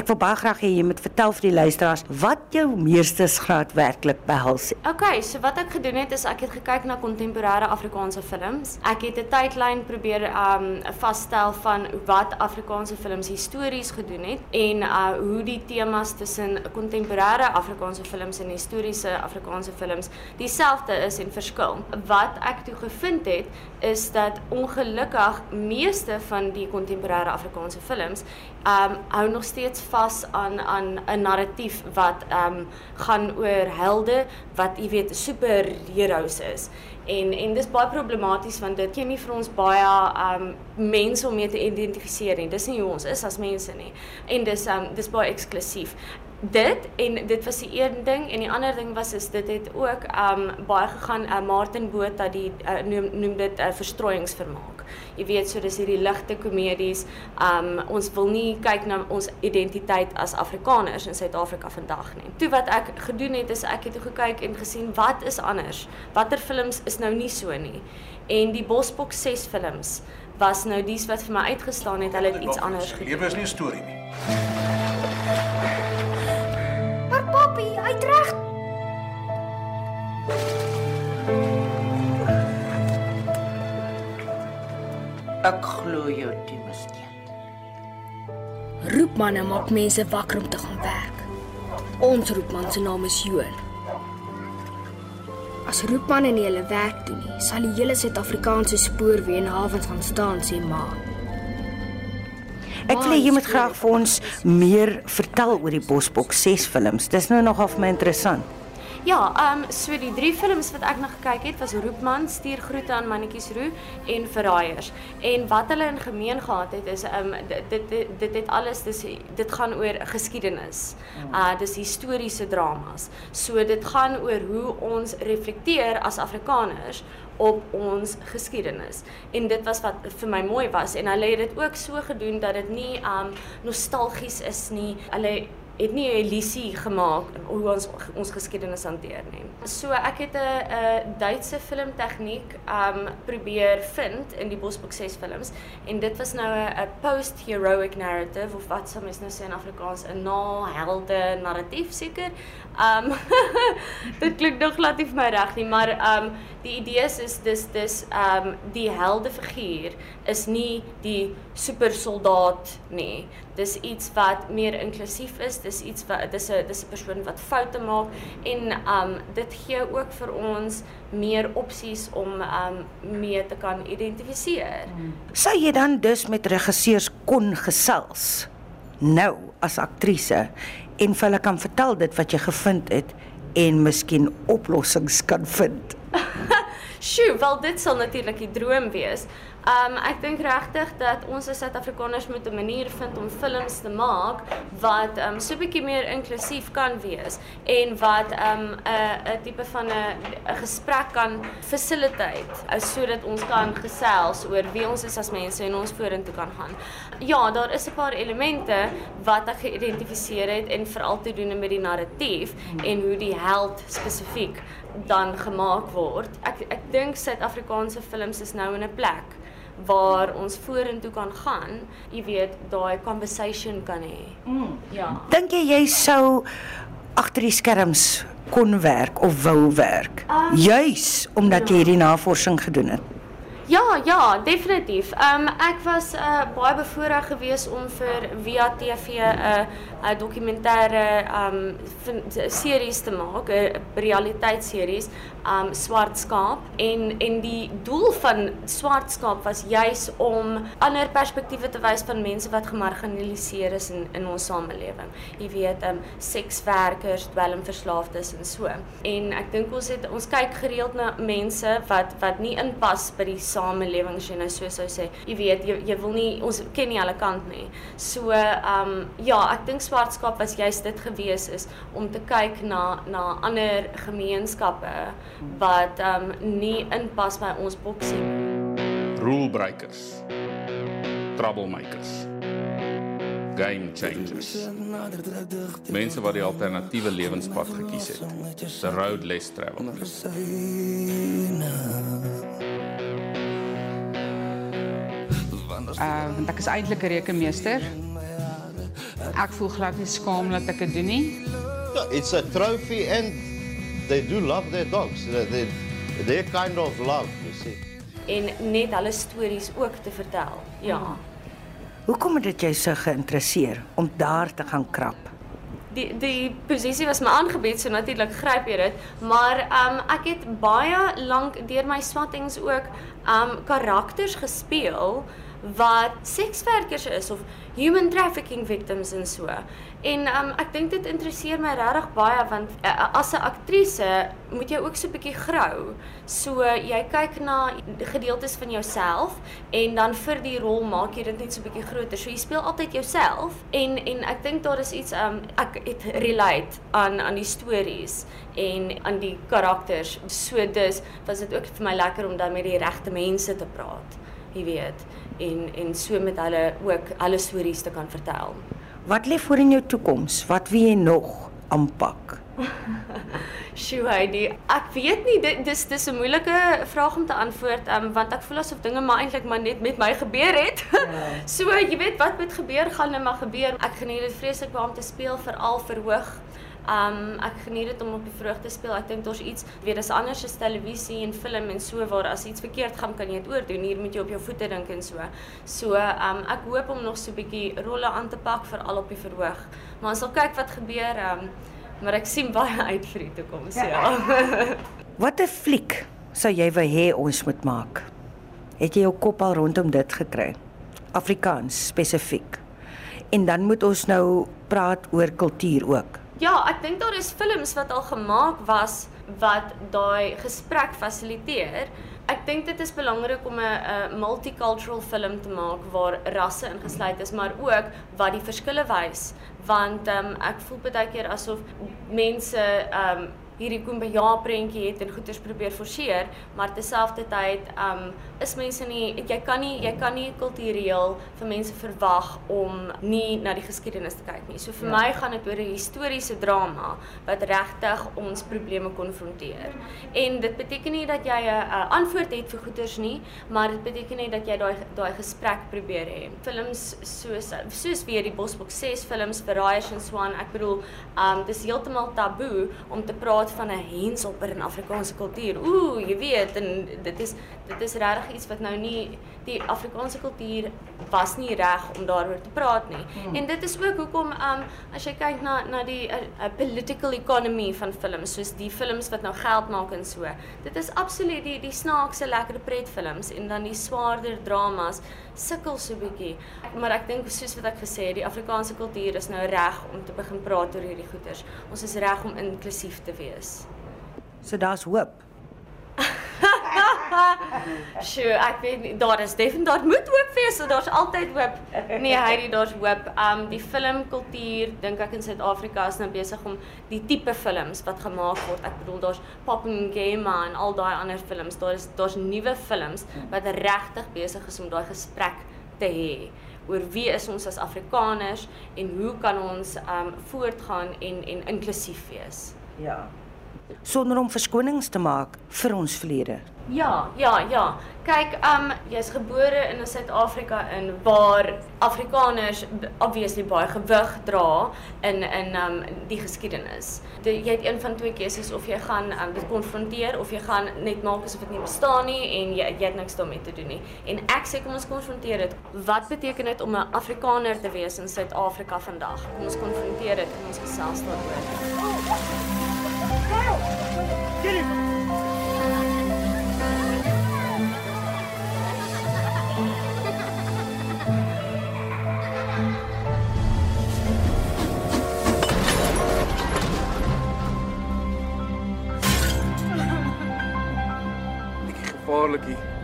Ek wil baie graag hê jy moet vertel vir die luisteraars wat jou meestersgraad werklik behels. Okay, so wat ek gedoen het is ek het gekyk na kontemporêre Afrikaanse films. Ek het 'n tydlyn probeer um vasstel van wat Afrikaanse films histories gedoen het en uh hoe die temas tussen kontemporêre Afrikaanse films en historiese Afrikaanse films dieselfde is en verskil. Wat ek toe gevind het is dat ongelukkig meeste van die kontemporêre Afrikaanse films um hou nog steeds vas aan aan 'n narratief wat um gaan oor helde wat jy weet superheroes is. En en dis baie problematies want dit gee nie vir ons baie um mense om mee te identifiseer nie. Dis nie hoe ons is as mense nie. En dis um dis baie eksklusief dit en dit was die een ding en die ander ding was is dit het ook um baie gegaan uh, Martin Botha die uh, noem noem dit 'n uh, verstrooiingsvermaak. Jy weet so dis hierdie ligte komedies. Um ons wil nie kyk na ons identiteit as Afrikaners in Suid-Afrika vandag nie. Toe wat ek gedoen het is ek het toe gekyk en gesien wat is anders. Watter films is nou nie so nie. En die Bosbok 6 films was nou dies wat vir my uitgestaan het. Hulle het iets anders gedoen. Lewe is nie 'n storie nie. Uitrecht! Ek glo jou die miskien. Roepmanne maak mense wakker om te gaan werk. Ons roepman se naam is Johan. As roepmanne nie hulle werk doen nie, sal die hele Suid-Afrikaanse spoorweë en hawens gaan staan sê maar. Ek wil jy moet graag vir ons meer vertel oor die Bosbok 6 films. Dis nou nogal vir my interessant. Ja, ehm um, so die drie films wat ek na gekyk het was Roepman, Stuur groete aan Mannetjies Roo en Verraaiers. En wat hulle in gemeen gehad het is ehm um, dit, dit dit dit het alles dis dit gaan oor geskiedenis. Uh dis historiese dramas. So dit gaan oor hoe ons reflekteer as Afrikaners op ons geskiedenis. En dit was wat vir my mooi was en hulle het dit ook so gedoen dat dit nie um nostalgies is nie. Hulle het nie 'n illusie gemaak hoe ons ons geskiedenis hanteer nie. So ek het 'n 'n Duitse filmtegniek um probeer vind in die Bosbok 6 films en dit was nou 'n post-heroic narrative of wat sou mens nou sê in Afrikaans 'n na-helde narratief seker. Um dit klink nog glad nie vir my reg nie, maar um die idee is is dis dis um die helde figuur is nie die super soldaat nie. Dis iets wat meer inklusief is. Dis iets wat dis 'n dis 'n persoon wat foute maak en um dit gee ook vir ons meer opsies om um mee te kan identifiseer. Sou jy dan dus met regisseurs kon gesels nou as aktrise en vir hulle kan vertel dit wat jy gevind het en miskien oplossings kan vind? Sjoe, wel dit sal natuurlik die droom wees. Um ek dink regtig dat ons as Suid-Afrikaners moet 'n manier vind om films te maak wat um so 'n bietjie meer inklusief kan wees en wat um 'n 'n tipe van 'n 'n gesprek kan fasiliteer sodat ons kan gesels oor wie ons is as mense en ons vorentoe kan gaan. Ja, daar is 'n paar elemente wat ek geïdentifiseer het en veral te doen met die narratief en hoe die held spesifiek dan gemaak word. Ek ek dink Suid-Afrikaanse films is nou in 'n plek waar ons vorentoe kan gaan, jy weet, daai conversation kan hê. Mm, ja. Dink jy jy sou agter die skerms kon werk of wou werk? Uh, Juis omdat ja. jy hierdie navorsing gedoen het. Ja, definitief. Ehm um, ek was uh, baie bevoorreg geweest om vir Via TV 'n uh, 'n dokumentêre ehm um, series te maak, 'n realiteitsseries, ehm um, Swart Skaap en en die doel van Swart Skaap was juis om ander perspektiewe te wys van mense wat gemarginaliseer is in in ons samelewing. Jy weet, ehm um, sekswerkers, dwelmverslaafdes en so. En ek dink ons het ons kyk gereeld na mense wat wat nie inpas by die samelewing as jy nou so sou sê. Jy weet, jy jy wil nie ons ken nie alle kant nie. So, ehm um, ja, ek dink swartskap was juist dit gewees is om te kyk na na ander gemeenskappe wat ehm um, nie inpas by ons boksie. Rulebreakers. Troublemakers. Game changers. Mense wat die alternatiewe lewenspad gekies het. The road less traveled. Uh want ek is eintlik 'n rekenmeester. Ek voel glad nie skaam dat ek dit doen nie. Yeah, it's a trophy and they do love their dogs. They, they, kind of love, you see. en net hulle stories ook te vertel. Ja. Hoekom het dit jou so geïnteresseer om daar te gaan krap? Die die posisie was my aangebied, so natuurlik gryp jy dit, maar um ek het baie lank deur my swattings ook um karakters gespeel wat sekswerkers is of human trafficking victims en so. En um ek dink dit interesseer my regtig baie want uh, as 'n aktrise moet jy ook so 'n bietjie grou. So jy kyk na gedeeltes van jouself en dan vir die rol maak jy dit net so 'n bietjie groter. So jy speel altyd jouself en en ek dink daar is iets um ek het relate aan aan die stories en aan die karakters. So dis was dit ook vir my lekker om dan met die regte mense te praat. Jy weet en en so met hulle ook hulle stories te kan vertel. Wat lê voor in jou toekoms? Wat wil jy nog aanpak? Sjoe, Heidi, ek weet nie dit dis dis 'n moeilike vraag om te antwoord, um, want ek voel asof dinge maar eintlik maar net met my gebeur het. Ja. so, jy weet wat moet gebeur, gaan net maar gebeur. Ek geniet dit vreeslik baie om te speel, veral verhoog. Um ek geniet dit om op die verhoog te speel. Ek dink daar's iets, weet dis anders as televisie en film en so waar as iets verkeerd gaan kan jy dit oordoen. Hier moet jy op jou voete dink en so. So um ek hoop om nog so 'n bietjie rolle aan te pak veral op die verhoog. Maar ons sal kyk wat gebeur. Um maar ek sien baie uit vir die toekoms, ja. Watter fliek sou jy wou hê ons moet maak? Het jy jou kop al rondom dit gekry? Afrikaans spesifiek. En dan moet ons nou praat oor kultuur ook. Ja, ek dink daar is films wat al gemaak was wat daai gesprek fasiliteer. Ek dink dit is belangrik om 'n 'n multicultural film te maak waar rasse ingesluit is, maar ook wat die verskille wys, want ehm um, ek voel baie keer asof mense ehm um, hierdie kumbaya prentjie het en goeders probeer forceer, maar terselfdertyd um is mense nie jy kan nie jy kan nie kultureel vir mense verwag om nie na die geskiedenis te kyk nie. So vir ja. my gaan dit oor 'n historiese drama wat regtig ons probleme konfronteer. En dit beteken nie dat jy 'n antwoord het vir goeders nie, maar dit beteken net dat jy daai daai gesprek probeer hê. Films soos soos weer die Bosbok 6 films Raish and Swan, ek bedoel, um dis heeltemal taboe om te praat praat van 'n henselper in Afrikaanse kultuur. Ooh, jy weet, en dit is dit is regtig iets wat nou nie die Afrikaanse kultuur was nie reg om daaroor te praat nie. Hmm. En dit is ook hoekom um as jy kyk na na die uh, uh, political economy van films, soos die films wat nou geld maak en so. Dit is absoluut die die snaakse lekker pretfilms en dan die swaarder dramas sukkel so bietjie. Maar ek dink soos wat ek gesê het, die Afrikaanse kultuur is nou reg om te begin praat oor hierdie goeters. Ons is reg om inklusief te wees is. So daar's hoop. Sjoe, ek weet nie, daar is definitief daar moet hoop wees, so daar's altyd hoop. Nee, Heidi, daar's hoop. Um die filmkultuur dink ek in Suid-Afrika is nou besig om die tipe films wat gemaak word. Ek bedoel daar's Pop and Game en al daai ander films. Daar is daar's nuwe films wat regtig besig is om daai gesprek te hê oor wie is ons as Afrikaners en hoe kan ons um voortgaan en en inklusief wees. Ja sonder om verskonings te maak vir ons verlede. Ja, ja, ja. Kyk, um jy's gebore in Suid-Afrika in waar Afrikaners obviously baie gewig dra in in um die geskiedenis. Die, jy het een van twee keuses of jy gaan um dit konfronteer of jy gaan net maak asof dit nie bestaan nie en jy jy het niks daarmee te doen nie. En ek sê kom ons konfronteer dit. Wat beteken dit om 'n Afrikaner te wees in Suid-Afrika vandag? Kom ons konfronteer dit en ons gesels daaroor. Get him! Gevaarlik hier.